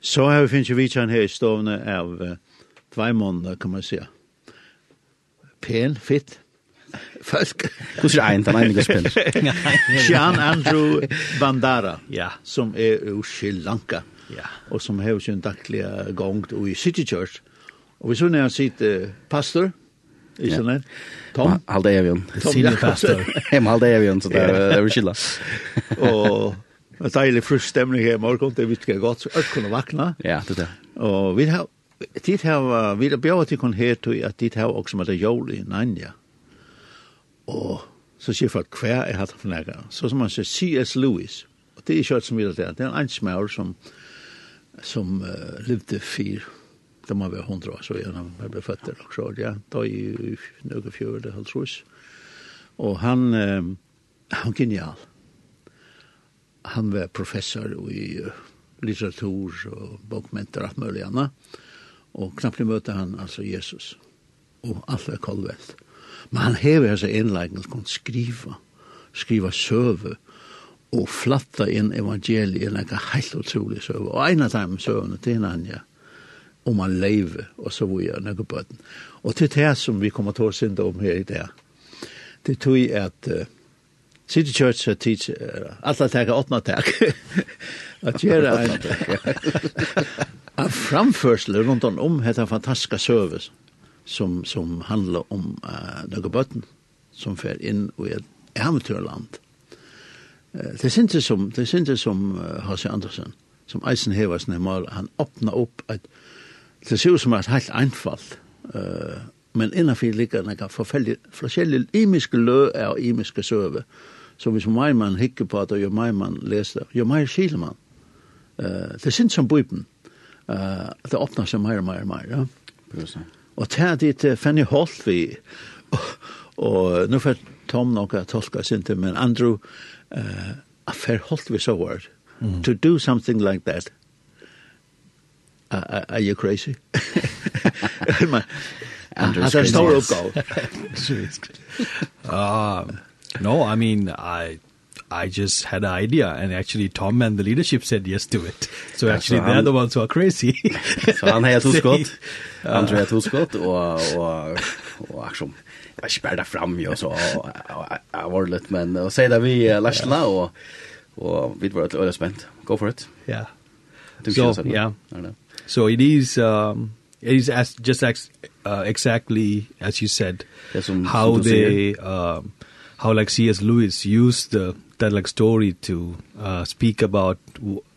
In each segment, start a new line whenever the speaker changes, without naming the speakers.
Så har vi finnes jo vitsan her i stovene av uh, tvei måneder, kan man säga. Pen, fitt. Folk.
Hvordan er en, den ene gaspen?
Sean Andrew Bandara,
ja.
som er ur Sri Lanka,
ja.
og som har sin daglige gang i City Church. Og vi så når han sitter uh, pastor, Ikke ja. Tom?
Halde Evion.
Tom Jakobsen.
pastor.
Hjemme halde Evion, så det er jo skylda.
Og en deilig frusk stemning her i morgen, det visste jeg godt, så alt kunne vakna.
Ja, det er det.
Og vi har, dit har, vi har bjørget til kun her til, at dit har også med det jól i Nanja. Og så sier folk, hver er hatt for nægge? Så som man sier, C.S. Lewis, og det er kjørt som vi har det, det er en smør som, som uh, levde fyr, det må være hundra år, så er han ble født der, så ja, da i nøyga fjør, det halvtrus. Og han, um, han genial han var professor i litteratur og bokmenter og mulig annet. Og knappt møtte han altså Jesus. Og alt er kolvelt. Men han hever altså innleggen og kan skrive, skrive søve og flatta inn evangeliet i en helt utrolig søve. Og en av dem søvene til en annen, om han lever, og så vi gjør noe på den. Og til det som vi kommer til å synde om her i det, det tror jeg at uh, City Church har tids, alla teka åttna teka, at gjera en, en framførsel rundt om heter fantastiska service som, som handlar om uh, några bötten som fer inn i et äventyrland. Uh, det syns som, det syns inte som uh, Hasse Andersen, som Eisenhevers normal, han öppnar upp att det ser ut som ett helt einfalt, uh, men innanför ligger några förfärliga, förfärliga imiska lö och imiska söver Så hvis mer man hikker på det, og jo mer man leser det, jo mer skiler man. Uh, det syns som bøypen. Uh, det åpner seg mer og mer og mer. Ja. Og det er ditt uh, Fanny Holt vi, og, og nå får Tom nok at tolka sin til, men Andrew, uh, Fanny Holt vi så vart. mm. to do something like that, Uh, are, are you crazy?
Andrews.
Han har stor uppgåva.
Ah, No, I mean, I I just had an idea and actually Tom and the leadership said yes to it. So actually
so
they're
han,
the ones who are crazy.
så han har to skott. Han tror to skott och och och action. Jag spärrar fram ju så jag var lite men och säg där vi Larsla och och vi var lite spent. Go for it.
Yeah. So, yeah. So it is um it is as just as, uh, exactly as you said how they um uh, how like C.S. Lewis used the, that like story to uh, speak about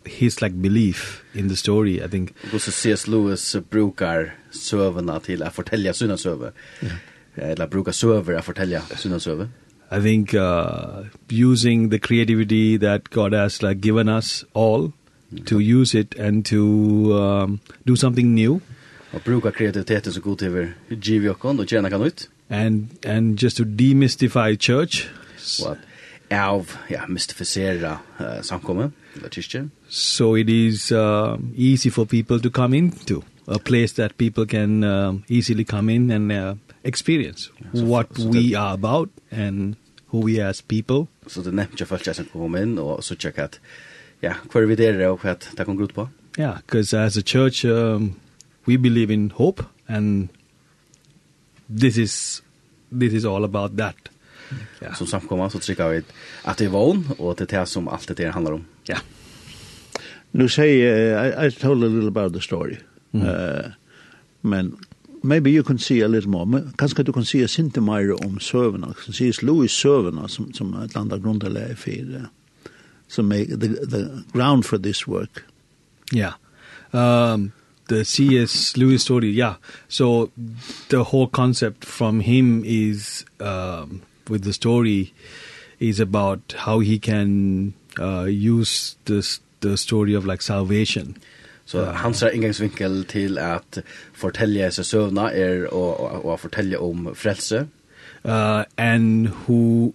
his like belief in the story I think
because C.S. Lewis brukar sövna till att fortälja sina söver yeah. eller brukar söver att fortälja sina söver
I think uh, using the creativity that God has like given us all mm -hmm. to use it and to um, do something new
Och bruka kreativiteten så god över hur giv jag kan och tjäna kan ut.
And and just to demystify church.
What? Av ja, mystificera uh, samkommet, eller kyrkan.
So it is uh, easy for people to come into a place that people can uh, easily come in and uh, experience
so,
what
so
we
that,
are about and who we are as people.
Så det nämnde jag först som kom in och så checkat ja, kvar vi där og hva det kan gå ut på.
Yeah, because as a church um, we believe in hope and this is this is all about that. Ja.
Som samkommer så trycker vi att det är vån och det är det som allt det handlar om.
Ja.
Nu säger I, I told a little about the story. Mm. Uh, men maybe you can see a little more. Men kanskje du kan se oss ikke mer om søvnene. Kan se Louis søvnene som, som et eller annet grunnlag uh, som make the, the ground for this work. Ja.
Yeah. Um, the C.S. Lewis story, yeah. So the whole concept from him is um, with the story is about how he can uh, use this the story of like salvation.
Så so, hans inngangsvinkel til at fortelle seg søvna er å, å, å fortelle om frelse.
Uh, and who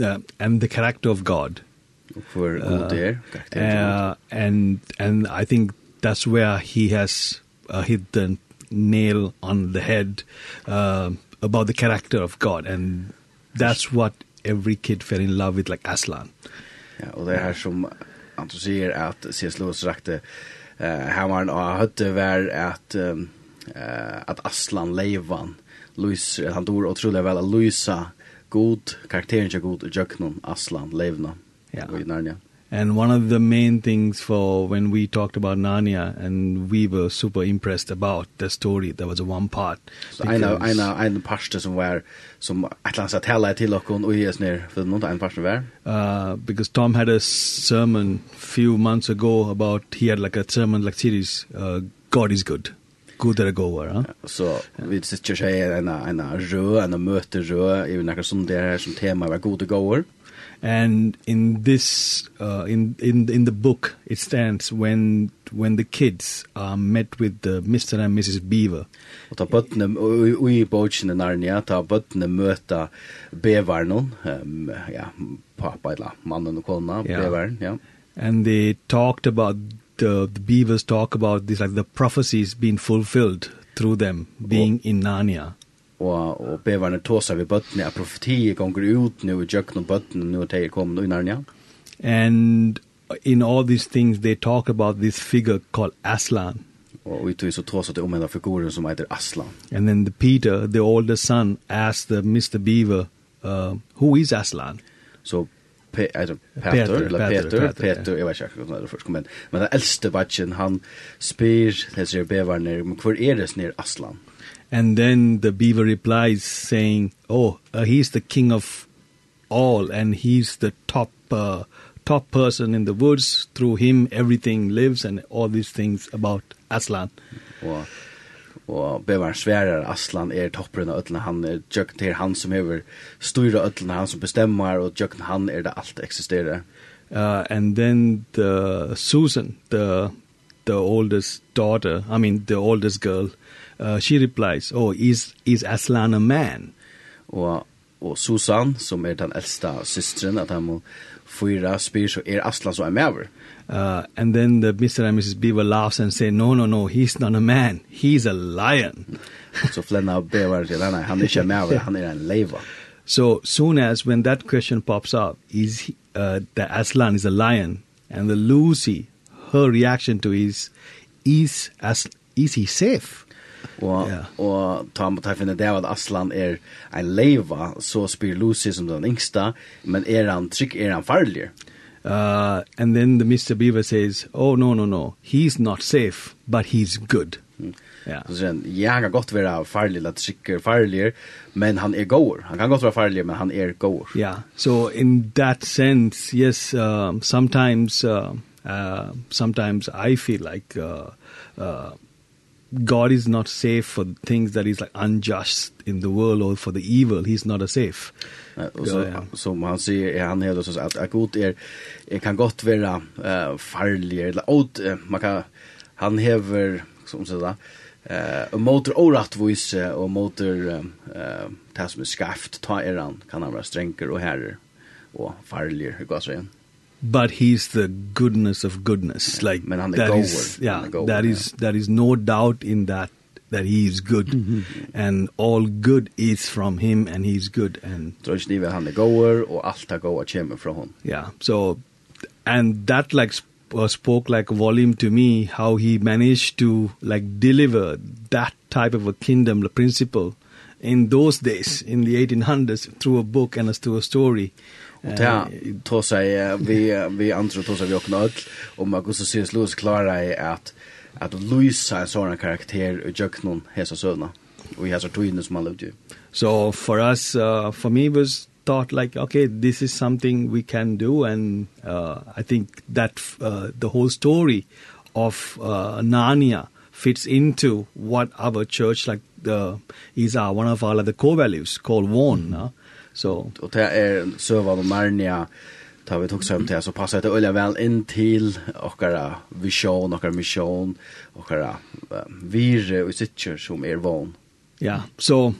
uh, and the character of God.
For uh, God er.
Uh, and, and I think that's where he has uh, hit the nail on the head uh, about the character of God and that's what every kid fell in love with like Aslan.
Ja, och det här som Anto säger att C.S. Lewis rakte eh uh, var och hade var att um, uh, att Aslan Leivan Louis han dor otroligt väl Louisa god karaktären jag god Jöknon Aslan Leivna.
Ja.
Och i Narnia.
And one of the main things for when we talked about Narnia and we were super impressed about the story there was a one part.
So I know
I
know I know pastor som var som Atlas att tala till och hon och ges ner för någon en pastor var.
Uh because Tom had a sermon few months ago about he had like a sermon like series uh God is good goda go går huh?
Så vi sitter ju sig en en rö en möte rö i några som det här som tema var goda gåvor
and in this uh, in in in the book it stands when when the kids are met with the Mr and Mrs Beaver.
Og ta bøttene og i Narnia ta bøttene møta bevarnon um, ja pappa eller mannen og kona
yeah.
beveren ja.
And they talked about the, the beavers talk about this like the prophecies being fulfilled through them being in Narnia
og, og beverne tåser vi bøttene, at profetiet gonger ut nu i jøkken og bøttene, nu at jeg kommer i Narnia.
And in all these things they talk about this figure called Aslan.
Och ut så trots att det omvända figuren som heter Aslan.
And then the Peter, the older son, asked the Mr. Beaver, uh, who is Aslan?
Så so, Pe
Peter,
Peter, eller
Peter,
Peter,
Peter,
jeg vet ikke hva det først kom inn. Men den eldste batchen, han spyr, det sier beverne, men hvor er det snir Aslan?
And then the beaver replies saying, "Oh, uh, he's the king of all and he's the top uh, top person in the woods. Through him everything lives and all these things about Aslan."
Wow. Og bevar sværar Aslan er topperen av öllna han er tjøkken til han som hever styra öllna han som bestemmer, og tjøkken han er det alt eksisterer.
Uh, and then the Susan, the the oldest daughter, I mean the oldest girl, uh, Uh, she replies, oh, is, is Aslan a man?
Og, og Susan, som er den eldste systeren, at han må fyra spyr, så er Aslan så en maver.
Uh, and then the Mr. and Mrs. Beaver laughs and say, no, no, no, he's not a man, he's a lion.
så Flenna bevar til henne, han er ikke en han er en leiva.
So soon as when that question pops up, is he, uh, the Aslan is a lion, and the Lucy, her reaction to is, is, as, is he safe?
Og,
yeah.
og ta ta finna det at Aslan er en leiva, så spyr Lucy som den yngsta, men er han trygg, er han farlig?
Uh, and then the Mr. Beaver says, oh no, no, no, he's not safe, but he's good. Mm. Yeah.
Så sen, ja, han kan godt være farlig, eller trykker farlig, men han er goer. Han kan godt være farlig, men han er goer.
Yeah, so in that sense, yes, um, sometimes, uh, uh, sometimes I feel like uh, uh, God is not safe for things that is like unjust in the world or for the evil he's not a safe.
Och så
ja.
som han säger är han hela så att att god är er, kan gott vara eh uh, farlig eller åt uh, man kan han häver som så där eh uh, motor orättvis och motor eh tas med skaft ta er han kan han vara strängare och herre och farlig hur går så igen
but he's the goodness of goodness yeah. like
Men han är
that is yeah
goer,
that
yeah.
is that is no doubt in that that he is good mm -hmm. and all good is from him and he's good and
Trojsnive han the goer or allt att goa kommer från hon
yeah so and that like sp uh, spoke like volume to me how he managed to like deliver that type of a kingdom the principle in those days in the 1800s through a book and as through a story
Och ta ta sig vi vi andra ta sig vi och knall och man går så syns Louis klara i att att Louis är en sån karaktär i Jöknon hesa sövna og i hesa tiden som han levde.
So for us uh, for me was thought like okay this is something we can do and uh, I think that uh, the whole story of uh, Narnia fits into what our church like the is our one of our like, the core values called one mm -hmm.
uh, Så och det är sövan och Narnia tar vi tog söm till så passar det öliga väl in till ochkara vision ochkara mission ochkara vire och sitter som är van.
Ja, så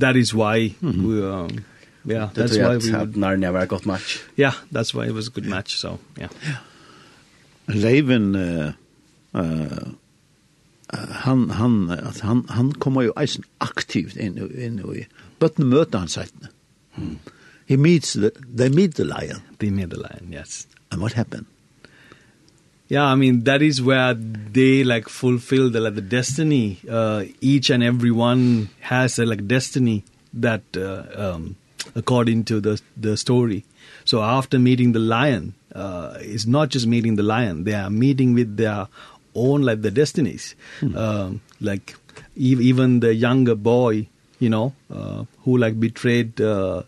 that is why mm -hmm. we um, yeah, that's why we
had Narnia very good match.
Yeah, that's why it was a good match so yeah.
Leven eh uh, uh, han han han han kommer ju eisen aktivt in in i bøtten møter han. He meets the, they meet the lion.
They meet the lion, yes.
And what happened?
Yeah, I mean that is where they like fulfill the like the destiny. Uh, each and every one has a like destiny that uh, um, according to the the story. So after meeting the lion, uh, it's not just meeting the lion; they are meeting with their own like the destinies. Hmm. Um, like ev even the younger boy you know, uh, who like betrayed uh,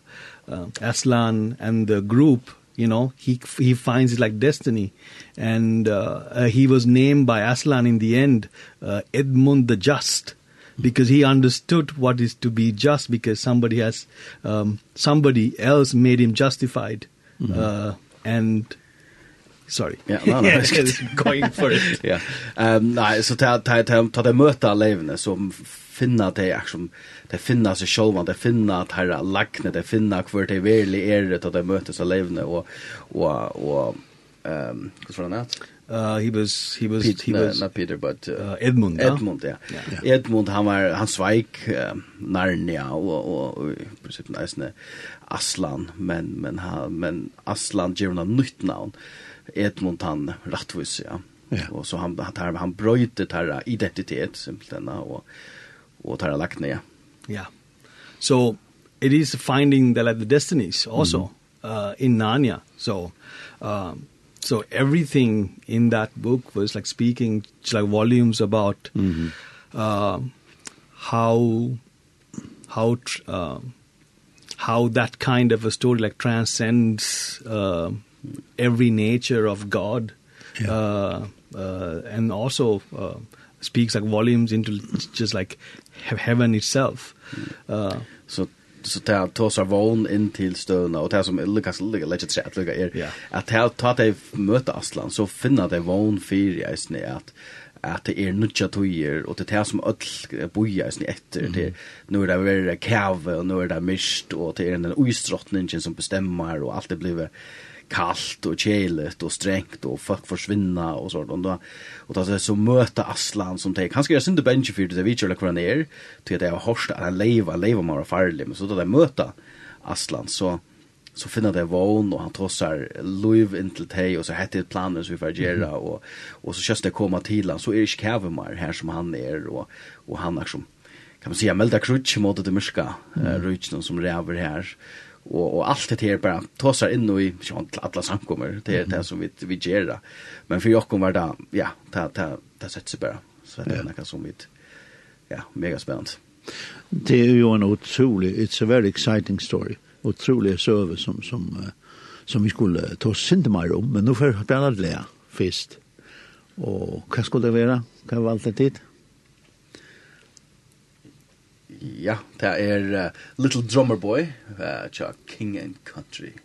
uh, Aslan and the group, you know, he he finds it like destiny. And uh, uh, he was named by Aslan in the end uh, Edmund the Just because he understood what is to be just because somebody has um somebody else made him justified mm -hmm. uh and sorry.
Ja, no nej,
going for it.
Ja. Ehm nej, så ta ta ta ta möta Levne som finna det er som det finna sig själva det finna att herra lagne, det finna kvar det verlig är det att det mötes av levende och och och ehm um, ska var det?
Uh, he was he was
Pete,
he was
not Peter but uh,
uh, Edmund
Edmund ja. Yeah. Yeah. yeah. Edmund han var han sveik uh, Narnia och och i princip nästan Aslan men men han men Aslan ger honom nytt namn Edmund han rättvis ja. Yeah. Och så han han, han bröt det här identitet simpelt och og tar lagt ned.
Ja. So it is finding the like the destinies also mm. uh in Narnia. So um so everything in that book was like speaking like volumes about mm -hmm. uh how how uh, how that kind of a story like transcends uh, every nature of God yeah. uh, uh, and also uh, speaks like volumes into just like heaven itself. Uh,
så så ta ta så vån in till stöna och det som Lucas legit att lugga är att ta ta det möta Aslan så finna det vån för i snä att att det är nutja tojer och det är det som öll boja i etter, mm. det, nu är det väl kæve, och nu är det mist, och det är den uistrottningen som bestämmer och allt det blir kallt och kälet och strängt och folk försvinna och sånt och då och då så möta Aslan som tänker han ska synd synda bench för det vi kör kvar ner till att är har hörst att han leva leva mer farlig. Men så då det möta Aslan så så finner det vån och han trossar Louis intill te och så hette det planen så vi får göra och och så körs det komma till han. Så är det Kavemar här som han är och och han är som kan man säga melda krutch mot det myska mm. uh, som räver här och og allt det här bara tossar in i sånt alla samkomur det är det som vi vi gör men för jokkom var där ja ta ta ta sätts bara så det er något som vi ja mega spännande
det är ju en otrolig it's a very exciting story. Utrolig server som som som vi skulle ta oss mer om. Men nu för att det är lära fest. Och vad skulle det vara kan vara tid?
ja, det er uh, Little Drummer Boy, uh, King and Country.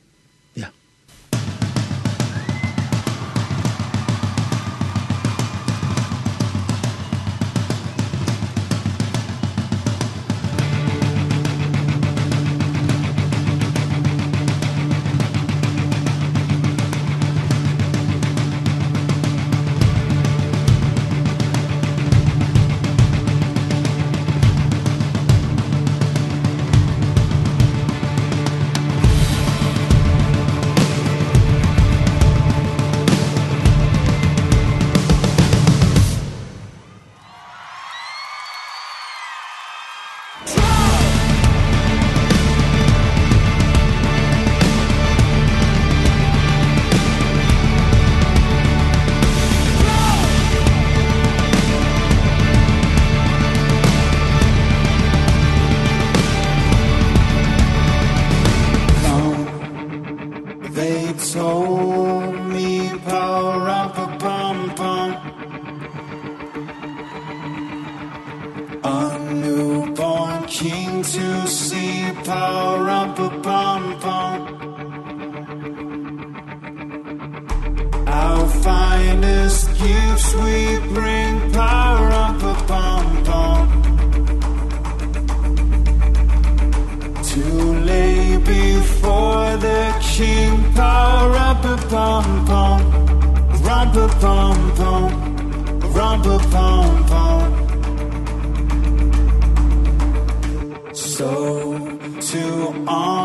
to on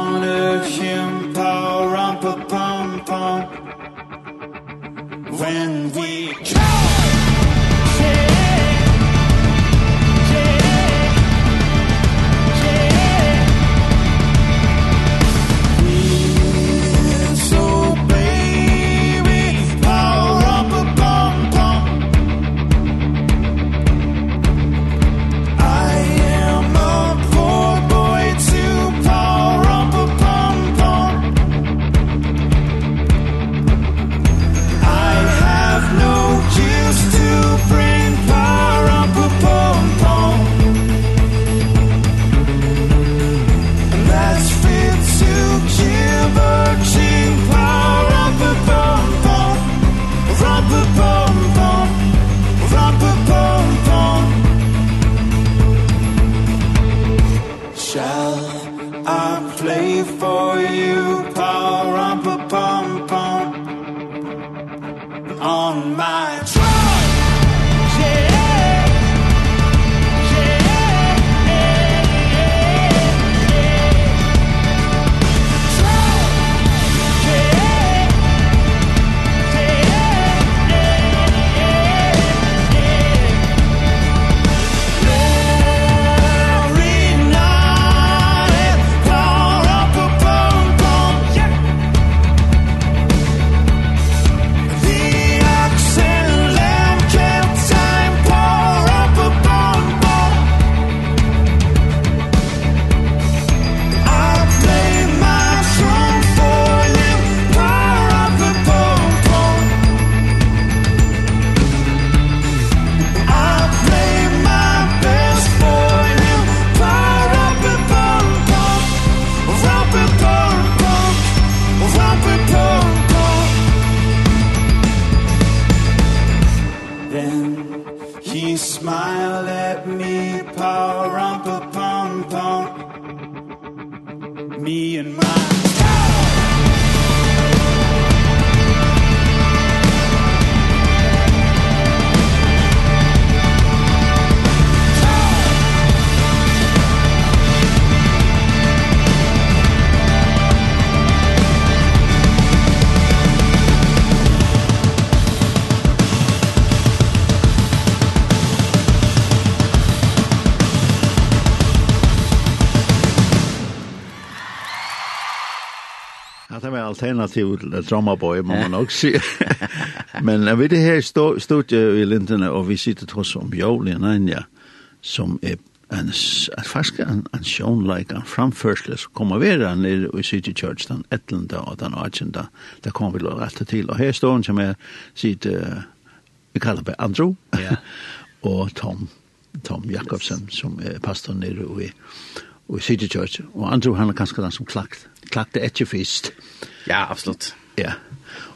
alternativ til dramaboy, må man nok si. Men er vi det her i studiet i Lindene, og vi sitter trods om Jovli Nanja, som er en, en faktisk en, en sjånleik, en framførsel, som kommer være nere i City Church den 11. og den 18. Det kommer vi rett til. Og her står han som er sitt, vi kaller det Andrew,
ja.
og Tom, Tom Jakobsen, som er pastor nere i, i City Church. Og Andrew, han er kanskje den som klagt klakte etter fyrst.
Ja, absolut. Ja.
Yeah.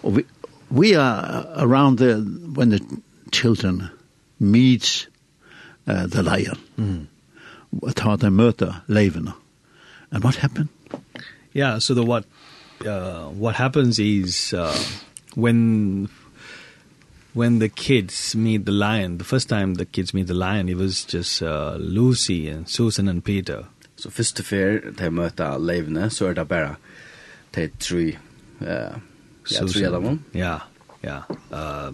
We we are around the when the children meets uh, the lion. Mm. What how they murder Levena. And what happened?
Yeah, so the what uh what happens is uh when when the kids meet the lion, the first time the kids meet the lion, it was just uh, Lucy and Susan and Peter.
So first of all, they meet the lion, so it's bara de tre, uh, ja, tre av dem.
Ja, ja. Uh,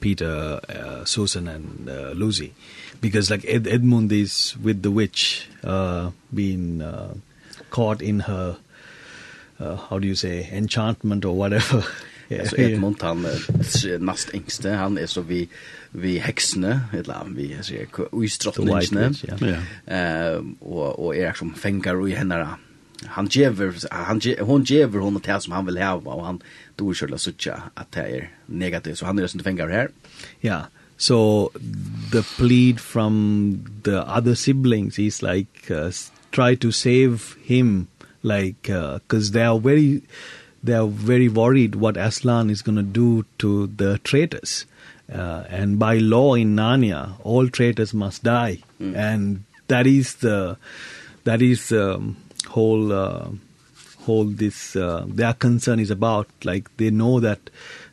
Peter, uh, Susan and uh, Lucy. Because like Ed Edmund is with the witch uh, being uh, caught in her, uh, how do you say, enchantment or whatever.
yeah, så Edmund han er nast ängste, han er så vi vi heksene, eller vi
säger yeah.
Ja.
uh, og, og er som fengar og i henne han gever han gever, hon gever hon det som han vill ha och han då skulle jag att det är negativt så han är inte fängar här.
Ja. So the plead from the other siblings is like uh, try to save him like uh, cuz they are very they are very worried what Aslan is going to do to the traitors. Uh, and by law in Narnia all traitors must die mm. and that is the that is um, whole uh, whole this uh, their concern is about like they know that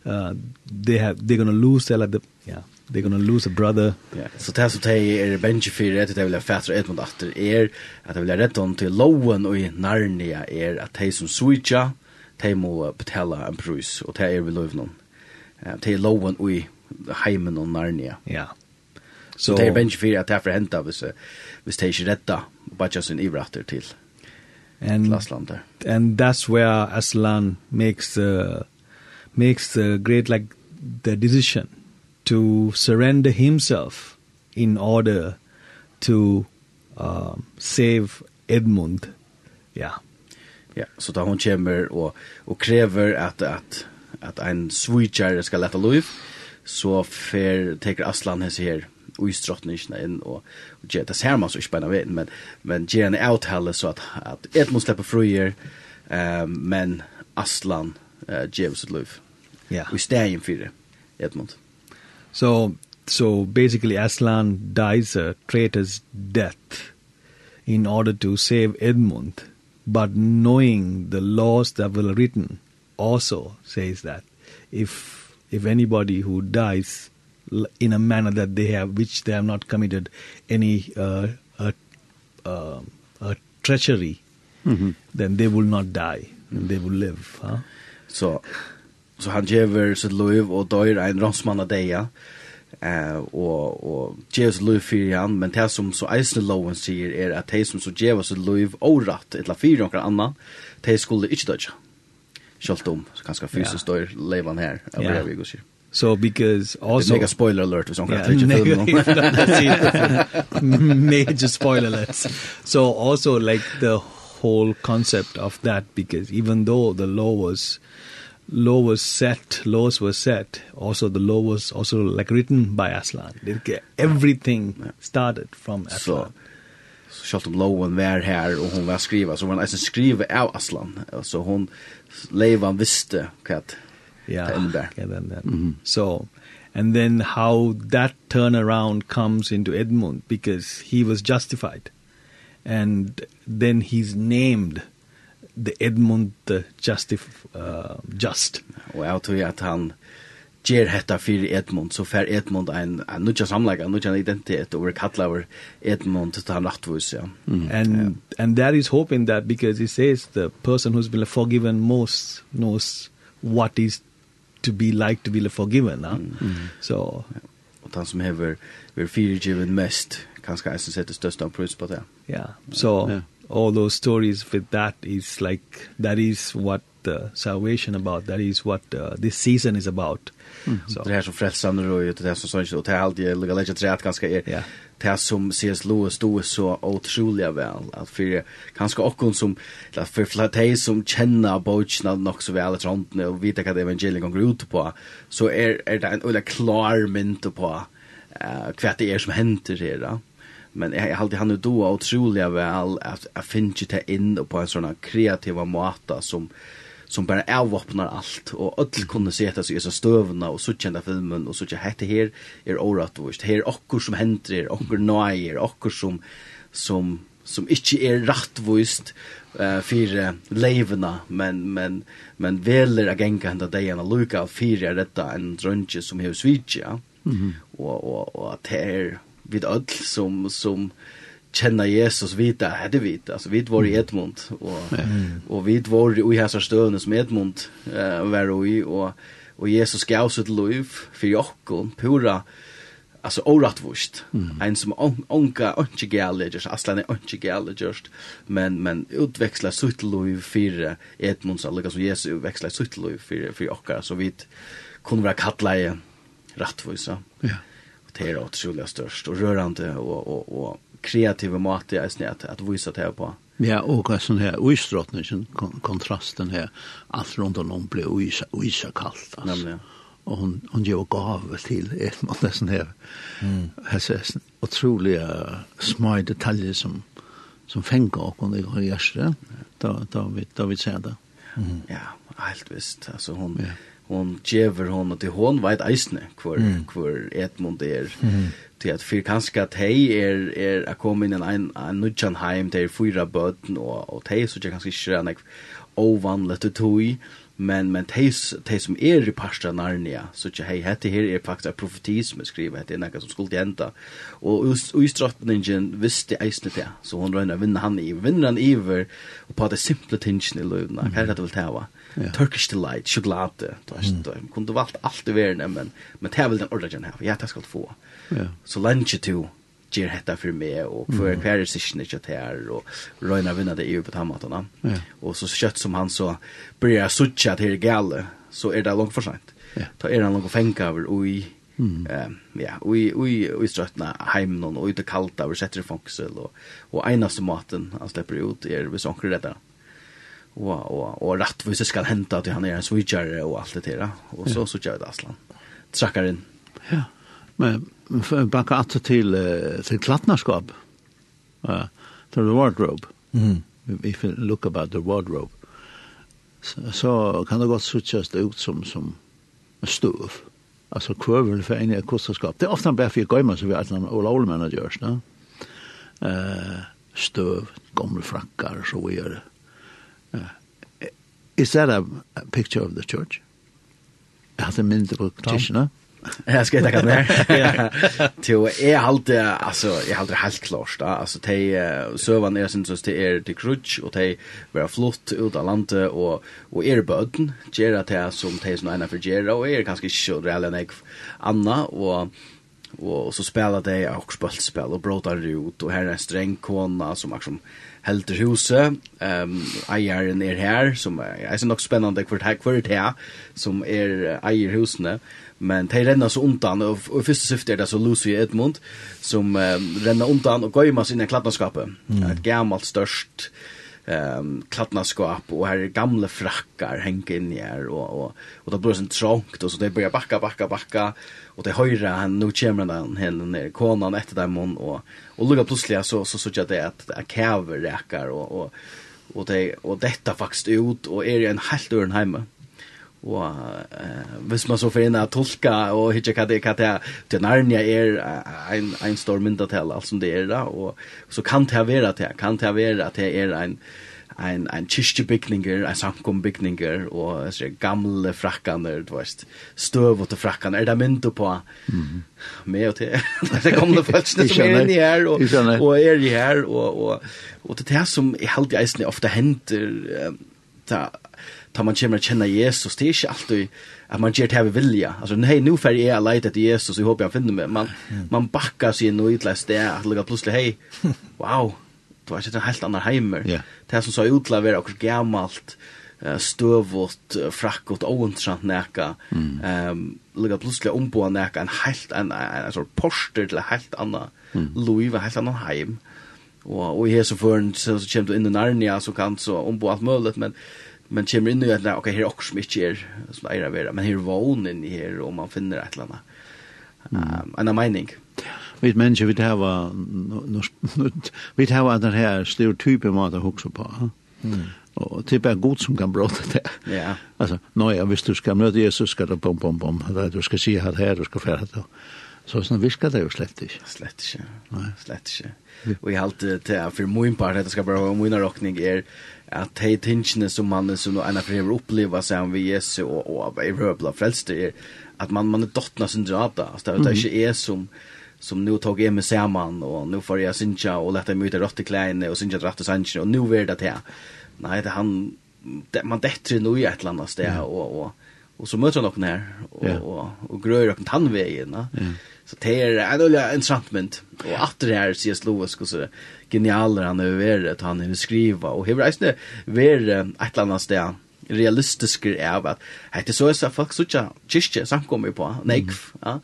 uh, they have they're going to lose their like the yeah they're going to lose a brother.
Yeah. So det som de er bench for det they de vill fatta edmund after er at att de vill rätta dem lowen og i Narnia er at de som switcha de må betala en pris og det er vi lov någon det är lowen och i heimen og Narnia.
Yeah
så det är bench för att det förhänta hvis hvis de inte rätta bara just en ivratter till
and
Aslan there.
and that's where Aslan makes the makes the great like the decision to surrender himself in order to uh, save Edmund. Yeah.
Ja, så da hon kommer och och kräver att att att en switcher ska lette lov, så fer teker Aslan henne her uistrottningarna in och och det ser man så ikke bare vet men men ger en avtale så at, at Edmund slipper fruer, um, men Aslan uh, gjør sitt love.
Ja.
Vi står in for. Edmund.
So so basically Aslan dies a traitor's death in order to save Edmund but knowing the laws that were written also says that if if anybody who dies in a manner that they have which they have not committed any uh, uh, uh, a treachery mm -hmm. then they will not die and they will live huh?
so så han ger sitt liv og dör en ronsman av deja eh og og Jesus lov för han men det som så eisne loven säger er at de som så ger oss lov orätt ett la fyra några annan de skulle inte döda. Schalt om så ganska fysiskt dör levan
här
över vi går sig.
So because also
make a spoiler alert or something.
Yeah, negative, major spoiler alert. So also like the whole concept of that because even though the law was law was set, laws were set, also the law was also like written by Aslan. Everything started from Aslan.
So, Sjalt om loven var här og hon var skriva så hon alltså skriva av Aslan så hon Leivan visste vad
yeah,
the Edinburgh.
Yeah, then, then. Mm -hmm. So, and then how that turnaround comes into Edmund because he was justified. And then he's named the Edmund the Justif uh, Just.
Og jeg tror at han ger hetta fyrir Edmund, så fer Edmund ein, ein nutja samleika, nutja identitet, og vi kallar over Edmund til han lagtvus, ja. Mm.
And, yeah. and that is hoping that, because he says the person who's been forgiven most knows what is to be like to be forgiven. No? Mm. Mm. So,
och han som häver vi fyrgiven mest kanske är sett det största pris på det.
Ja. So
yeah.
all those stories with that is like that is what the salvation about that is what uh, this season is about. Mm. So.
Det här som frälsande då ju det som sånt och det är alltid lägga lägga träd ganska är.
Ja.
Yeah det som C.S. Lewis stod så otroliga väl att för kanske också som att för flatej som känner bogen nog så väl att runt och vita vad evangeliet går ut på så är är det en eller klar mynt på eh vad det är som händer det då men jag alltid han då otroliga väl att att finna det in på en sån kreativa måta som som bara avvapnar allt. Och öll kunde se att så är så stövna och såtjända filmen och såtjända hette här är orat och här och som händer är och nöjer som som som inte är rättvist eh uh, för uh, levena men men men väljer att gänga ända dig och Luca för detta en drönche som hur switch ja mm och och och att vid öll som som känna Jesus vita hade vita. Alltså vi var i Edmund och mm. och vi var i här stöden som Edmund eh uh, var i, och och Jesus gav sitt liv för Jakob pura alltså orattvust, mm. en som onka onke gale just aslan onka just men men utväxla sitt liv för Edmund så alltså Jesus utväxla sitt liv för för Jakob så vi kunde vara kalla i rättvisa
ja.
Och det är otroligt störst och rörande och och och kreativa måte jeg snitt at vise det her på.
Ja, och vad her här oistrottningen kontrasten her, alt rundt om blev isa isa kallt.
Nämligen. ja.
hon og gav gåva till ett man er sånn her. Mm. her ses otroliga små detaljer som som fenger och hon i hjerte, da, da, vi da vi ser det. Mm.
Ja, helt visst. Altså, hun,
ja.
hon ger hon og til hon vet eisne hvor, mm. kvar Edmund er. Mm till att för kanske att er, er är att inn in en en nudjan heim til fyra bøtten og, og hei så jag kanske inte räkna ovanligt att tog men men teis teis som er i parsta Narnia så tja hei hette her er faktisk en profeti som er skrivet hette er nekka som skulle enda. Og uistrottningen visste eisne det så hon røyna vinner han i vinner han iver og på det simple tension i løvna hva er det vil
teva
Turkish delight sjokolade mm. kunne valgt alt i verden men men det er vel den ordre jeg ja det skal få
Ja.
så lunch to ger hetta för mig och för mm. kvar session det här och Röna vinner det EU på tammatarna.
Ja.
Och så kött som han så börjar sucha till galle så är det långt för sent.
Ja.
Ta är han långt fänka över och i Mm. Um, ja, och i och i ströttna hem någon och ute kallt där sätter fångsel och och enaste maten han släpper ut är vi sånkar det där. Och och och rättvist ska hända att han är en switcher och allt det där. Och så så kör det Aslan. Trackar in.
Ja. Men bakka att till till klattnarskap. Eh, uh, the wardrobe.
Mm.
If you look about the wardrobe. Så so, kan det gott switchas ut som som stuv. Alltså kurven för en kostskap. Det är ofta bara för gömma så vi att en all managers, va? Eh, uh, stuv, gamla frackar så vidare. uh, is that a, a picture of the church? Jag the mindre på practitioner?
Jag ska ta det. Till är halt alltså jag halt helt klart då. Alltså te sövan är syns det är det crutch och te var flott ut av landet och och är böden gera te som te som ena för gera och är ganska kör eller nek Anna och och så spelar de och spelspel och bråtar det ut och här är en sträng kona som liksom helter huset. Ehm um, eieren är här som är så nog spännande kvart här det här som är eier husene. Men de renner så undan och, och første syfte är det så Lucy Edmund som um, renner undan och gömmer sine kladnaskapet mm. ett gammalt störst ehm klädnaskåp och här är gamla frackar hänger in här och och och då börjar det sånt trångt och så det börjar backa backa backa och det höjra han nu kommer den hen ner konan efter dem hon och och lugga plötsligt så så så jag det att jag kräver räkar och och och det och detta faktiskt ut och är det en helt örn hemma og eh hvis man så får inn at tolka og hitje hva det er, det er, til Narnia er en, en stor myndatel, alt som det er da, og så kan det være det, kan det være at det er en, en, en kyrkjebygninger, en samkombygninger, og så, gamle frakkaner, du vet, støv og frakkaner, er det mynda på? Mm med og til, det er gamle følelsene som er inne her, og, og er i her, og, og, og, det er det som jeg heldig eisen ofte henter, um, ta ta man kommer känna Jesus det är inte alltid att man ger det här vilja alltså nej nu för jag letar efter Jesus och hoppas jag finner mig man man backar sig in och utläst det att lägga plötsligt hej wow det var inte en helt annan heimer
yeah.
det som så utlaver och gammalt stövot frackot ointressant näka ehm mm. um, lägga plötsligt omboa näka en helt en en sorts poster till helt annan mm. liv, en helt annan heim och och i här så så kommer du in i Narnia så kan så om på allt möjligt men men kommer in i att okej här är också som inte är som är vara men här vån in i här och man finner ett landa. Um, en mening.
Vi människor vi ha vi har den här stereotypen mat att huxa på. Mm. Och typ bare god som kan bråta det.
Ja.
Alltså, ja, visst du ska møte Jesus ska det pom pom pom. Du ska se här her, du ska färda. Så sånn virker det jo slett ikke.
Slett ikke.
Nei.
Slett ikke. Og jeg halte til at for min part, dette skal bare være min råkning, er at de tingene som man som en av prøver oppleva seg om vi Jesu og, og i røbla frelste, er at man, man er dottna sin drata. Altså, det er ikke jeg som som nu tog jag med samman och nu får jag synja och lätta mig ut i råttekläne och synja dratt och sanchen och nu är det det Nej, det han det, man dätter nu i ett eller annat sted och, och, och så möter han upp här och,
och,
och, och grör upp tandvägen. Ja. Så det är en olja interessant mynd. Och efter det här C.S. Lewis och så genialer han har varit han har skriva och eisne vært et ett annet sted realistisk är vad hade så så folk så ikke kyrkje samkommer på nej ja.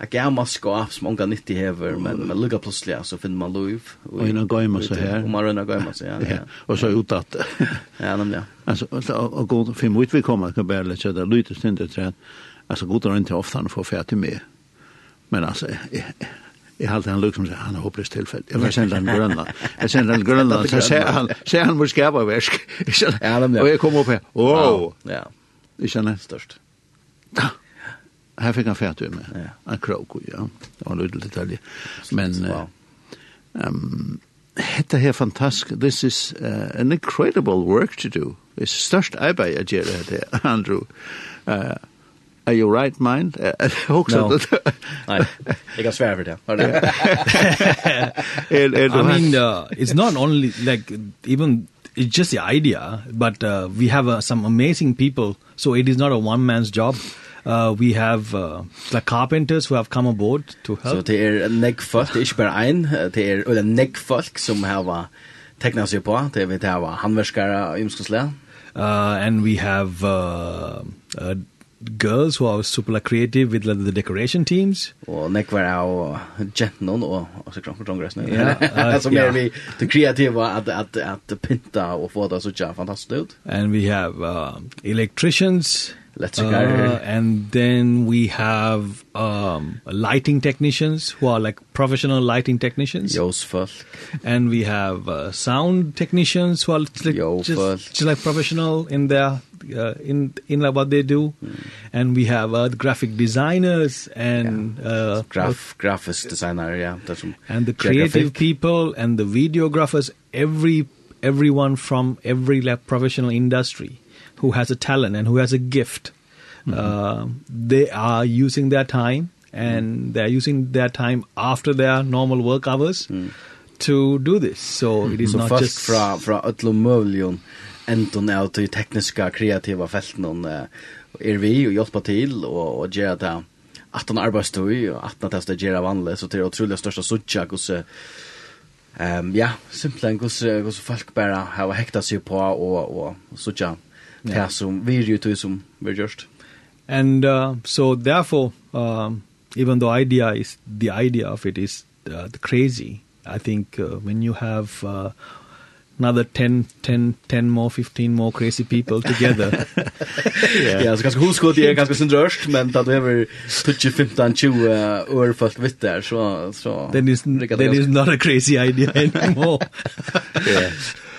Jag gammal skap som många nytt i hever men men lugga plötsligt så finner man lov
och innan går seg här
och man rønner går seg, ja
och så utåt
ja nämligen
alltså och gå för mycket vi kommer kan bara lägga det. Lite stund det alltså går det inte ofta han får färd med. Men alltså jag hade han liksom så han hopplös tillfälle. Jag var sända han Grönland. Jag sända han Grönland så ser han ser han måste skapa väsk. Och jag kom upp här. Wow.
Ja.
Det känns
störst.
Här fick han färt med.
Ja.
En krok, ja. Det var en liten detalj. Men um, hetta her fantastisk. This is uh, an incredible work to do. It's størst arbeid jeg gjør det her, Andrew. Uh, Are you right mind? Också
no. Nei, jeg kan svære for det.
er, and
I mean uh, it's not only like even it's just the idea but uh, we have uh, some amazing people. So it is not a one man's job. Uh we have uh, the carpenters who have come aboard to help.
so det er neck folk det er bare ein det er eller neck folk som har tekna seg på. Det er vi til å ha handverskere i ymskosle
uh and we have uh, uh girls who are super like, creative with like, the decoration teams.
Og nek var av gentnon og også kronk og krongress
nu. Ja,
som
är
vi det kreativa at, att att pynta och få det så jävla ut.
And we have uh, electricians
electrical
uh, and then we have um lighting technicians who are like professional lighting technicians
Josfolk
and we have uh, sound technicians who are like, just, just like professional in their uh, in in what they do mm. and we have uh, graphic designers and yeah. uh
graph graphist designer yeah that's
and the creative
graphic.
people and the videographers every everyone from every like, professional industry who has a talent and who has a gift mm -hmm. uh they are using their time and mm. they are using their time after their normal work hours mm. to do this so it is
so
not just
fra fra öllum mövlion enten av de tekniska, kreativa felten uh, er vi og hjelper til og, og gjøre det at han arbeidstøy og at han tester gjøre vanlig, så det er utrolig største suttja hos um, ja, simpelthen hos, hos folk bare har hekta seg på og, og suttja det yeah. som vi gjør det som vi gjør.
And uh, so therefore, um, even though idea is, the idea of it is uh, the crazy, I think uh, when you have uh, another 10 10 10 more 15 more crazy people together.
Ja, så ganska hur skulle det är ganska syndröst men att det över 20 15 20 år fast vitt där så så
Then is then is not a crazy idea anymore. Ja.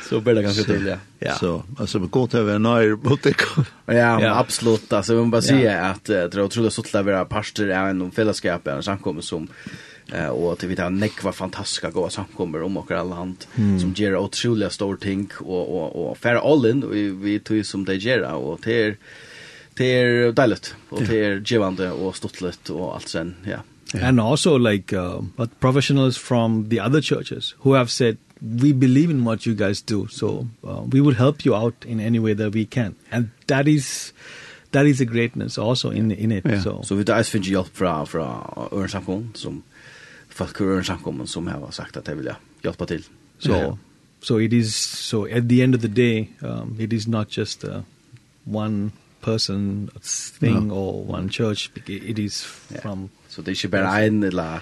Så blir det ganska till ja.
Så alltså vi går till en ny butik.
Ja, absolut alltså vi måste säga att det tror jag så att vara pastor är en fällskap en samkomst som eh och att vi tar nekva fantastiska goda samkommer om och alla land mm. som ger otroliga stor ting och och och fair all in vi vi tog som det ger och det det är deiligt och det är givande och stottligt och allt sen ja yeah.
and also like uh, but professionals from the other churches who have said we believe in what you guys do so uh, we will help you out in any way that we can and that is that is a greatness also in in it
yeah.
so
so vi där finns fra fra or örsamkon som folk ur en samkommun som har sagt att de vill hjälpa till.
Så so,
yeah.
so it is so at the end of the day um it is not just a one person thing no. or one church it is from
so det är ju bara en eller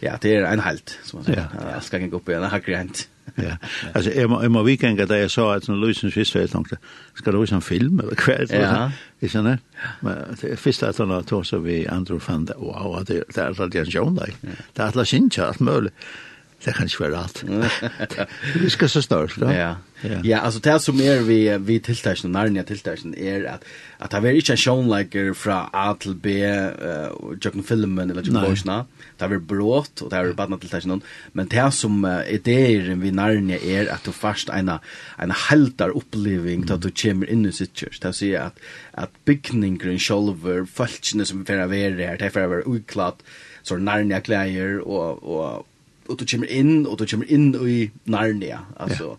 ja det är en halt som man säger.
Yeah.
Ja, ska gå upp i en hackgränt
ja. Altså, jeg må, jeg må man da jeg så at sånn Louisen Svist, jeg tenkte, skal du en film eller kväll
ja.
Är det? Men det første at han tog så vi andre fann det, wow det det er alltid en John där. Det hade sin chans möjligt. det kan ikke være alt. Vi skal så størst, da.
Ja, ja. altså det som er vi, vi tiltærsen, nærmere tiltærsen, er at, at det er ikke en sjånleger fra A til B, uh, jøkken filmen eller
jøkken
borsna, det er brått, og det er badna tiltærsen, men det som uh, ideen vi nærmere er at du først en, en helter oppleving til at du kommer inn i sitt kjørs, det er si at, at bygningren sjolver, folkene som er for å være her, det er for å være utklatt, så nærmere klæger og, og och du kommer in och du kommer in i Narnia alltså yeah.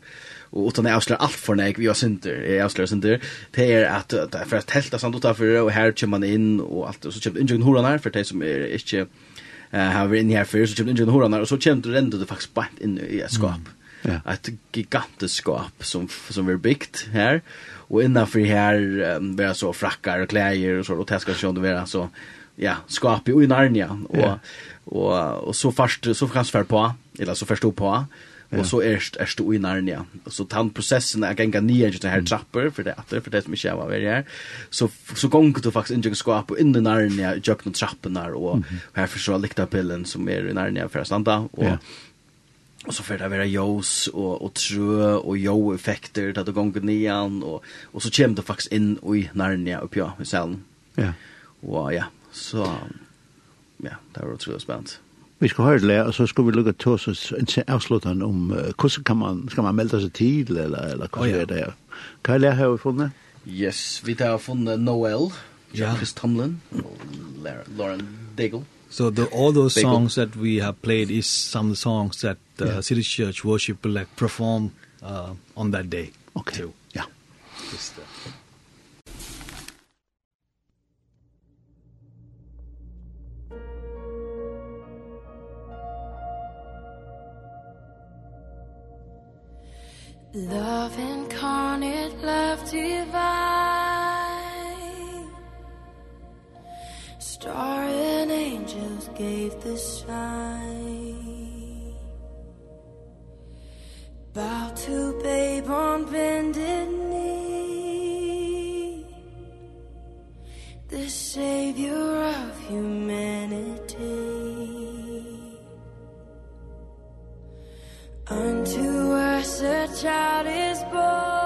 och utan jag avslöjar allt för när vi har synder jag avslöjar synder det är att det är för att tälta samt utanför och här kommer man in och allt och så kommer ingen horan här för det som är inte har vi in här för så kommer ingen horan här och så kommer du ändå det faktiskt bara in i ett skap
mm.
Yeah. Ett gigantiskt skap som som är byggt här och innanför här um, vi så frackar och kläder och så och täskar så det är så ja skap i Narnia och
yeah
och og så först så kan för på eller så förstod på og Och så er erst du i Narnia. Så tan processen är gänga ner det här trapper för det att för det som ikke var väl her Så så gång du faktiskt inte ska på in i Narnia jag kan trappen där och här för så likta pillen som är i Narnia for å standa och
ja.
Och så får det vara jås och, och trö och jo effekter där det gånger nian och, och så kommer du faktiskt in i Narnia upp ja, i salen.
Ja.
Och ja, så ja, det var utrolig spennende.
Vi skal høre det, og så skal vi lukke til oss en avslutning om uh, hvordan kan man, skal man melde seg til, eller, eller
hva
oh,
ja.
er det? Hva er det her vi funnet?
Yes, vi har funnet Noel,
ja.
Chris Tomlin, og Lauren Daigle.
So the, all those
Daigle.
songs that we have played is some songs that uh,
yeah.
City Church worship like perform uh, on that day.
Okay,
too.
yeah.
Just, uh,
Love incarnate, love divine. Star and angels gave the sign. Bow to babe on bended knee. The savior of humanity. Unto us such child is born.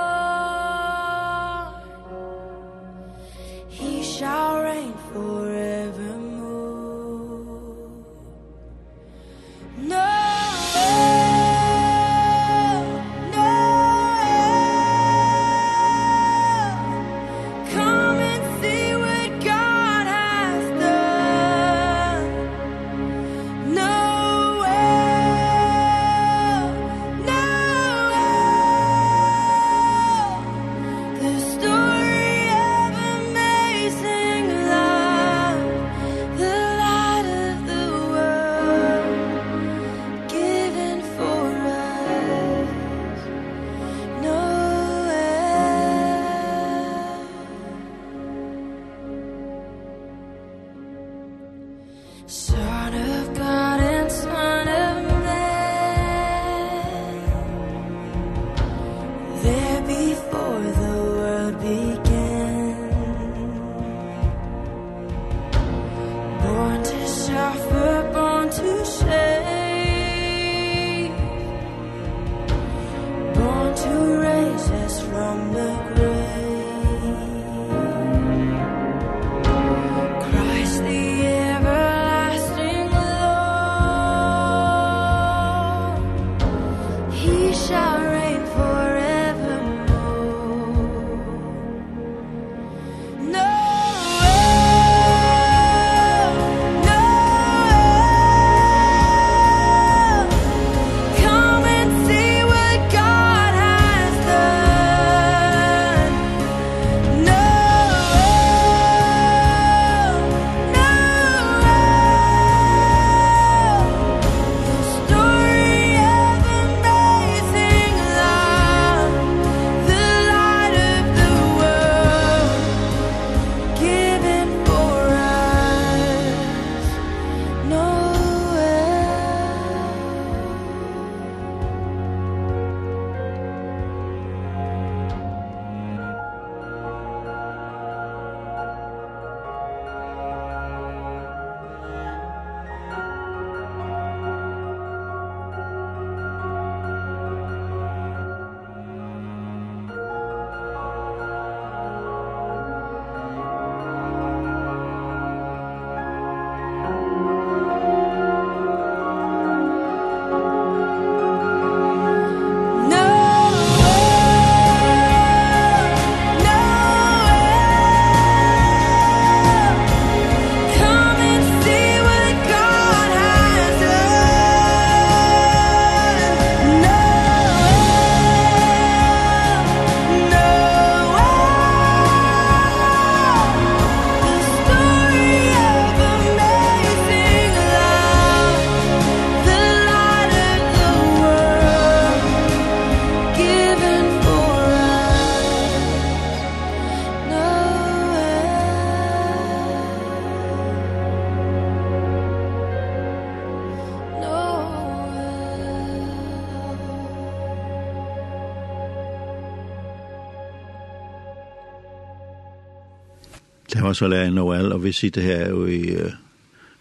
så Noel, og vi sitter her jo i uh,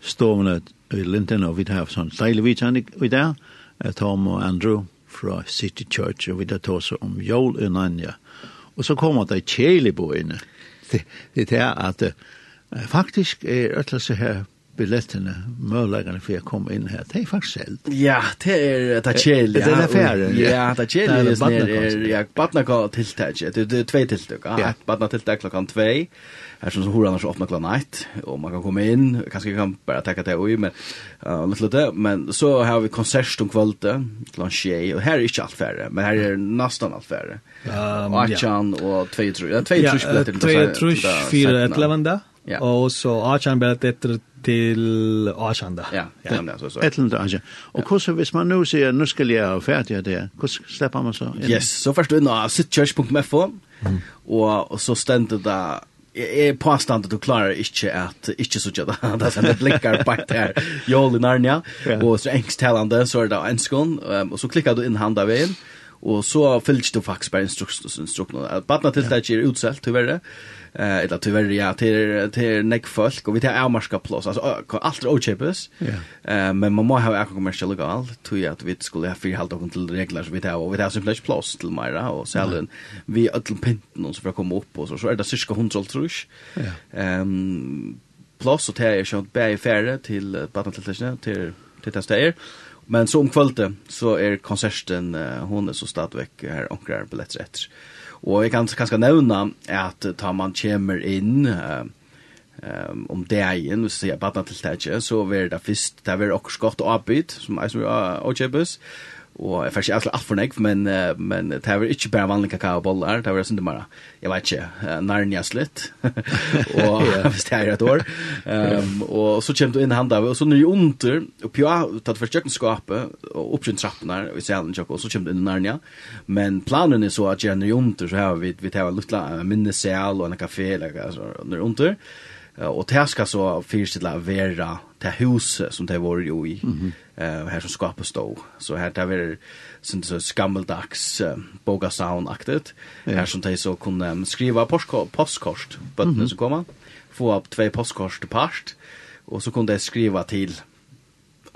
stormen i Linden, og vi har sånn deilig vidtjende i dag, Tom og Andrew fra City Church, og vi der tar så om jul i Nanja. Og så kommer der på inne. Det, det er at uh, faktisk er øtlelse her billetterna möjligen för jag kom inn här. Det är faktiskt själv.
Ja, det är det är
Det är affärer. Ja,
det är
det
är
jag
ja, går till det. Det är två tilltag.
Ja,
barna till det klockan 2. Här som hur annars öppnar klockan 1 och man kan komma in, kanske kan bara ta det oj men uh, lite det men så har vi konsert om kvällen klockan 6 och här är inte allt färre, men här är nästan allt färre.
Um, och
18 och 2 tror jag. 2 tror jag
biljetter. 2 tror jag 4 11
Ja.
Och så Achan blev det till Achan da.
Ja, ja. ja. så så.
Et eller annet Och hur så vis man nu ser nu ska jag färdiga det. hvordan slipper man så?
Yes, så förstår du sitchurch.mfo. Och och så stendte det är påstand at du klarar inte att inte så tjata där sen blinkar bak där Joel i Narnia och så ängsttalande så er det en skon och så klickar du in handa veien, och så fylls du faktiskt bara instruktioner instruktioner att till det är utsält tyvärr eh eller tyvärr ja till till neck folk och vi tar avmarska plus alltså allt är ochepes. Eh men man måste ha ekonomiska legal till att vi skulle ha frihalt och till regler så vi tar och vi tar simpelt plus till Mira och sällan vi öll pinten och så för att komma upp och så så är det cirka 100 trus
Ja.
Ehm plus och det är ju bäj färre till Battletechna till till testajer. Men som kvällte så är konserten hon är så stadväck här ankrar biljetter efter. Og jeg kan kanskje nevne at tar man kommer inn uh, um, om dagen, hvis jeg badna til det så vil det først, det vil også godt avbyt, som er som er avkjøpes, Og jeg fikk ikke alt for nek, men, men det var ikke bare vanlig kakaoboller, det var sånn det bare, jeg vet ikke, narnia litt, og hvis det er et år. Um, og så kom du inn i handa, og så når jeg under, og pja, tatt for kjøkkenskapet, og oppkjønt trappen her, og i selen kjøkken, og så kom du inn i Narnia. Men planen er så at jeg når jeg under, så har vi, vi tar litt minnesel og en kafé, eller, altså, når jeg under. Og det skal så fyrstidla vera det huset som det var jo i, mm -hmm. uh, her som skapet stå. Så her det var sånn så skammeldags uh, boga sound-aktet, yeah. her som de så kunne um, skriva postkort, bøttene mm -hmm. som kom, få opp tve postkort til parst, og så kunne de skriva til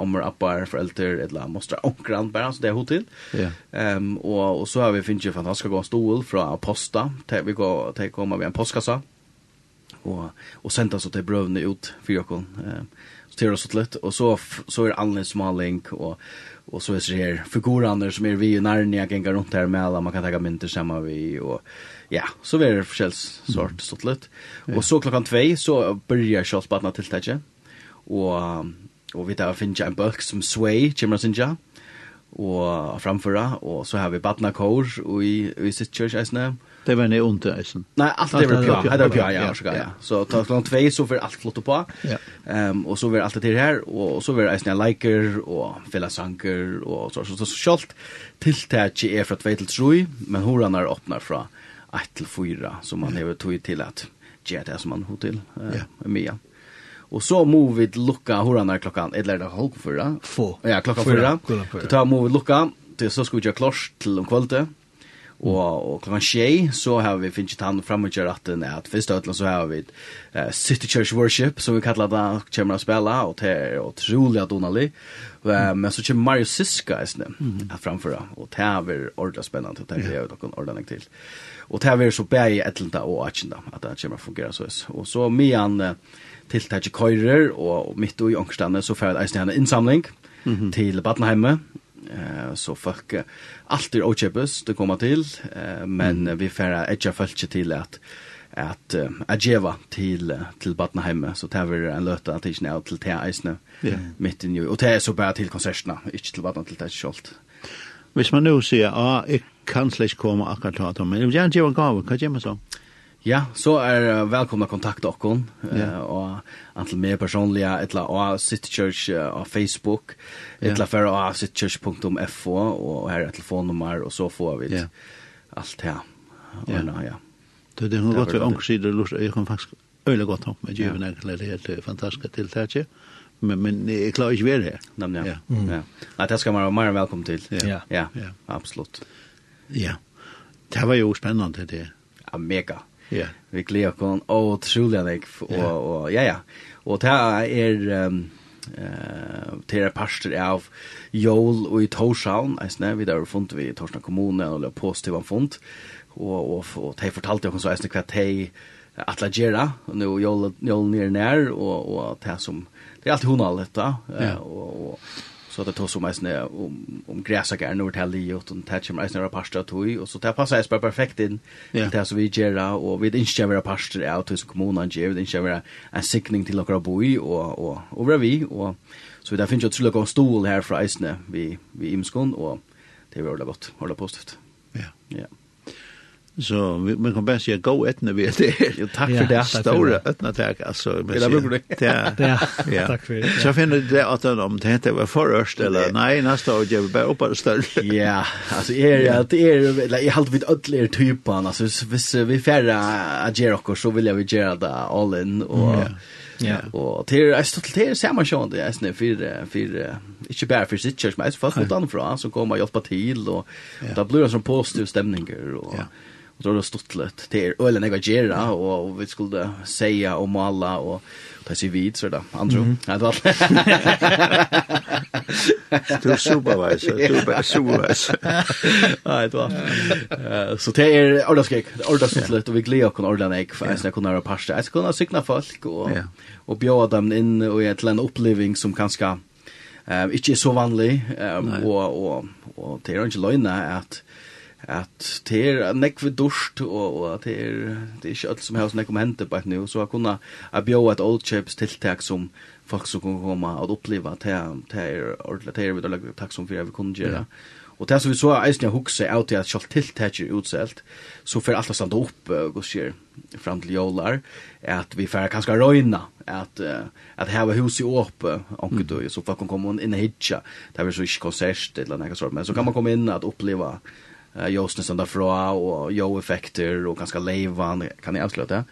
ommer appar föräldrar eller måste onkran bara så det er hun til.
Ja.
Ehm och och så har vi finns fantastisk fantastiska gå stol från posta. til vi går tä kommer vi en postkassa. Och och sända så till brövne ut for jokken. kan. Ehm til oss litt, och så så är Anne Smaling, och och så är det här figurerne som är vi i Narnia gängar runt her med alla man kan ta mynter sammen vi och ja så er det förskälls sort så litt. och så klockan 2 så börjar körsbattna till täcke och och vi tar finna en bok som Sway Chimrasinja och framföra och så har vi Batna Kors och i i sitt church as
Det var nere under eisen.
Nei, alt det var pja. Det var pja,
ja,
ja,
ja.
Så ta klokka tvei, så var alt flott på. Ehm og så var alt det til her, og så var eisen jeg liker, og fellessanker, og så. Så, så, så sjalt tiltaket er fra 2 til 3, men horan er åpner fra 1 til 4, som man har tog til at gjør det som man hod til, eh, Mia. Og så må vi lukka horan er klokka, eller er det halv fyra?
Få.
Ja, klokka
fyra.
Så ta må vi lukka, så skal vi gjøre klart til om kvalitet Og, og klokka tjei så har vi finnet han frem og kjører at at fyrst av så har vi uh, City Church Worship som vi kallar det kommer å spela og det er utrolig at donalig uh, men så kommer Mario Siska i eisne mm. framføre og det er ordentlig spennende og det er jo ordentlig til. Og det er så bæg i etlenda og atjenda at det kommer å fungere så og så mian uh, tiltak i køyrer og, og midt og i ångstene så får vi eisne en innsamling mm til Badenheimet Eh så folk allt är ochepes det kommer till eh men mm. vi får edge folk till att att uh, ageva till till Batnaheim så tar vi en löta att inte out till Täisne
yeah.
mitt i nu och det är så bara till konserterna inte till Batna till det skolt.
Hvis man nu ser ah, jeg kan släcka komma akkurat men jag ger en gåva kan man så.
Ja, så er uh, velkomna kontakt okkon,
yeah.
uh, og antall mer personliga, etla av City Church av uh,
Facebook,
etla yeah. for av citychurch.fo, og her er telefonnummer, og så får vi
yeah.
alt her.
Ja.
yeah. Nå, ja.
Det, det er
godt
vi ankersider, jeg kan faktisk øyla godt nok med djevene, ja. det er helt fantastiske tiltaket, men, men jeg klarer ikke være her.
Nei, ja.
Ja. Mm.
ja. Nei, det skal man være mer velkommen til.
Ja,
ja.
ja. absolutt.
Ja, det var jo spennende det.
Ja, mega.
Ja.
Vi gleder oss utrolig trolig deg
og
og ja ja. Og det er um, eh til er pastor av Jol og i Torshavn, eisne, vi der funnet vi i Torshavn kommune og la positiv han funnet. Og og og de fortalte oss eisne hva de atla gera, og nu Jol Jol nere nær og og det som det er alt hun har lett
da.
Og og så det tog som ner om, om gräsakar nord här liot och den kommer eisne när pasta tog och så det passar eisne perfekt in yeah. det som vi gör och vi inte våra parster av till kommunen ger vi inte vara en sickning till några boy och, och, och vi och så där finns ju ett god stol här för isne vi, vi imskon och det är väldigt gott, hålla positivt.
Ja. Yeah.
Ja. Yeah.
Så vi, man kan bara säga gå etna vi det.
Jo, tack för det.
Stora ötna tack alltså. Men
det brukar
det.
Ja.
Ja.
Tack för det.
Så finner det att om det heter var först eller nej nästa år jag bara upp det större.
Ja, alltså är det att är eller jag håller vid ödler typen alltså hvis vi färra agerar och så vill jag vi göra det all in och
Ja.
Och det är stort det är samma sjön det är snä för för inte bara för sitt church men folk utanför så kommer hjälpa till och det blir det sån positiv stämning och Och då är det lätt. Det är ölen jag gera och vi skulle säga och måla och ta sig vid så där. Andro. Ja, det var.
Du supervisor, du supervisor.
Ja, det var. Så det är ordaskäck. Ordaslätt och vi glädjer kon ordan ek för att kunna göra pasta. Jag kunna cykla folk och och bjuda dem in och ett land upplevelse som kanske eh inte är så vanlig eh och och och det är inte lögna att at det er nekve durst, og, og det er, det er ikke alt som har nekve hända på et nu, så jeg kunne jeg bjør et old chips tiltak som folk som kunne komme og oppleva, det er ordentlig, det er vi da lager takk som vi kunne gjøre. Ja. Og det som vi så eisen jeg hukse av til at selv tiltaker utselt, så får alt standa opp, uh, skjer fram til jålar, at vi får kanskje røyna, at, uh, at heva hus i åp anker du, så folk kan komme inn i hitja, det er så ikke konsert, eller noe sånt, men så kan man komme inn at oppleva uh, Josten standa fra, og Jo-effekter, og ganske leivan, kan jeg avsløre det?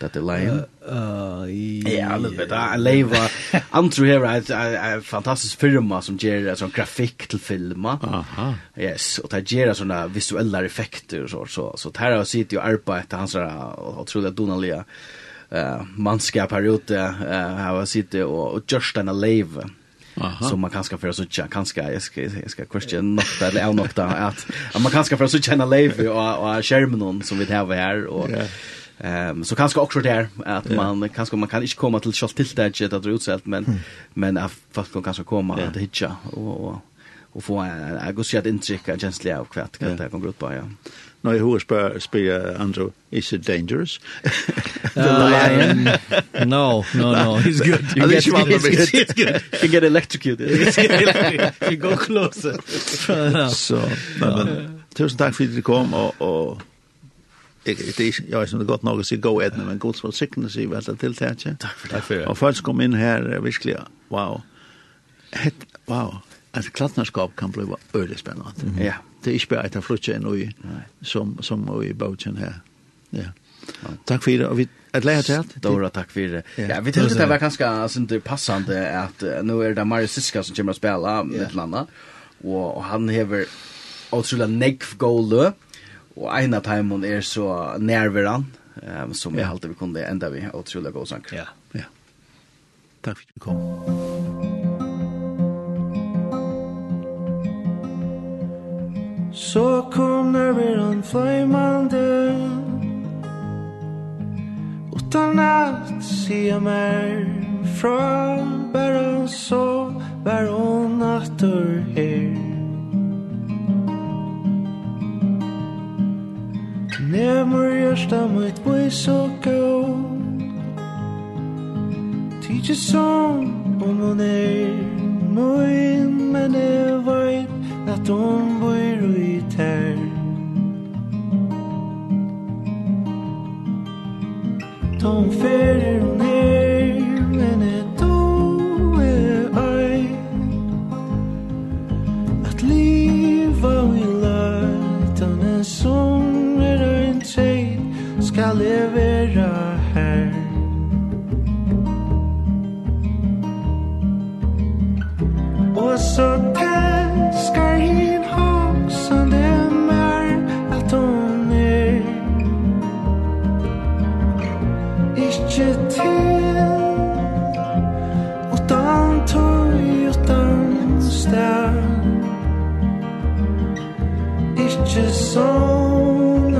Det er
leivan.
Ja, litt bedre. Leiva, Andrew her er en fantastisk firma som gjør sånn grafikk til filma.
Aha.
Yes, og det gjør sånne visuelle effekter og så. Så, så här har sitt jo arbeid til hans og utrolig eh uh, mannskap period ute. Uh, her har sitt og, just gjørst
leivan
som man kanske för så tjä kanske jag ska jag ska question något där eller något där att man kanske för så tjäna live och och skärmen som vi har här och Ehm um, så so kanske också där att
yeah.
man kanske man kan inte komma till shot till det att det utsält men men att fast kan kanske komma
yeah.
att hitcha och och, och få en agosiat intryck av känsla av kvart kan det gå ut på ja.
Når jeg hos spør spiller Andrew, is it dangerous?
the lion? no, no, no, he's good. You get,
you
he's, good. he's good.
You get electrocuted.
you go closer. so,
no, men, tusen takk for at du kom, og, og det er är jag som det er godt nok å si gå etne, men Guds välsignelse i världen till tätje.
Tack för det.
Tack för det.
Og folk som kom in här virkelig, Wow. Het, Wow. at klassnarskap kan bli ödespännande.
Ja. Mm -hmm.
yeah det er ikke bare et flutje enn
og
som, som og i bautjen her. Ja. Takk for det, og vi Et leia til alt.
Stora takk for det.
Ja,
vi tenkte det var ganske synes, passande at nu er det Marius Siska som kommer å spela med ett eller Och og han hever utrolig nekv gåle, og en av timene er så nærveren, um, som
jeg
alltid vi kunde enda vi utrolig gåsanker.
Ja,
ja. Takk for at du kom.
Så kommer vi en flöjmande Utan att se mer Fra bara så Var hon natter her. Nemur hjärsta mitt boi så gå Tidje som om hon er Moin men det var at hon bor i tärn Tom ferir hon ner Men ett o er ei At liva och i lötan En sång er ein tid skal leva Gece sonlanır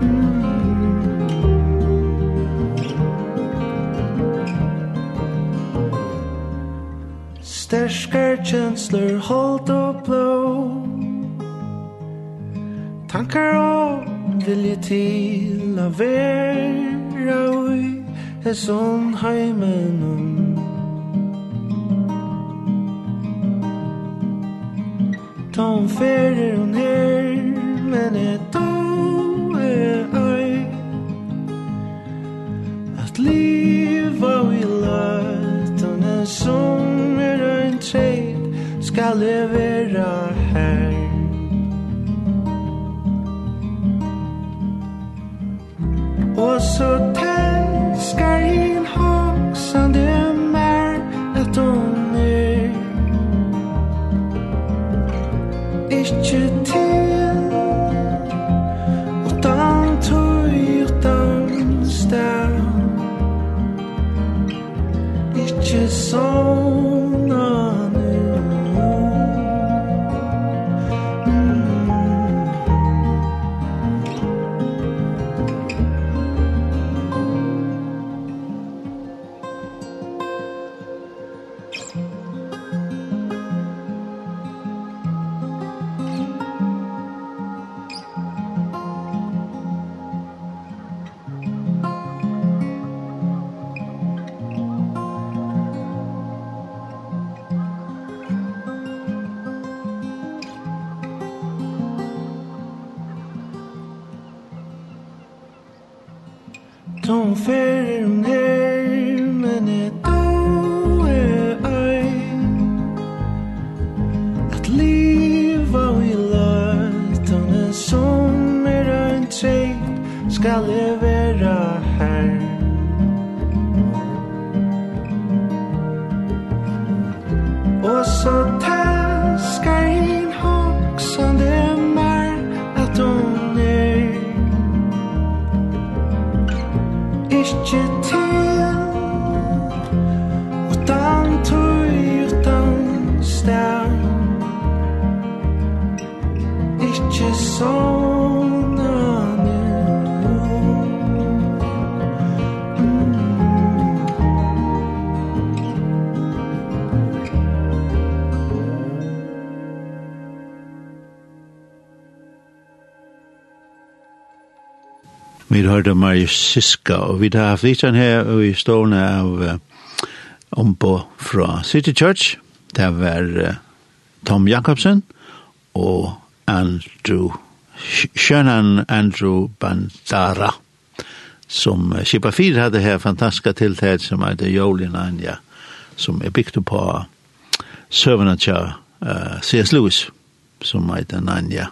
hmm. Sterskar känslor hållt och blå Tankar om vilje till av er Rau i hesson heimen om hon fer hon her Men et då er øy At liva vi løtan en som er en treid Skal levera Tom fer mer
hørte Marie Siska, og vi har haft litt her i stående av uh, ombå fra City Church. Det var uh, Tom Jakobsen og Andrew, Sjönan Andrew Bandara, som uh, Kipa 4 hadde her fantastiska tiltag som heter Jolien Anja, som er bygd på søvnet til uh, C.S. Lewis, som heter Anja. Ja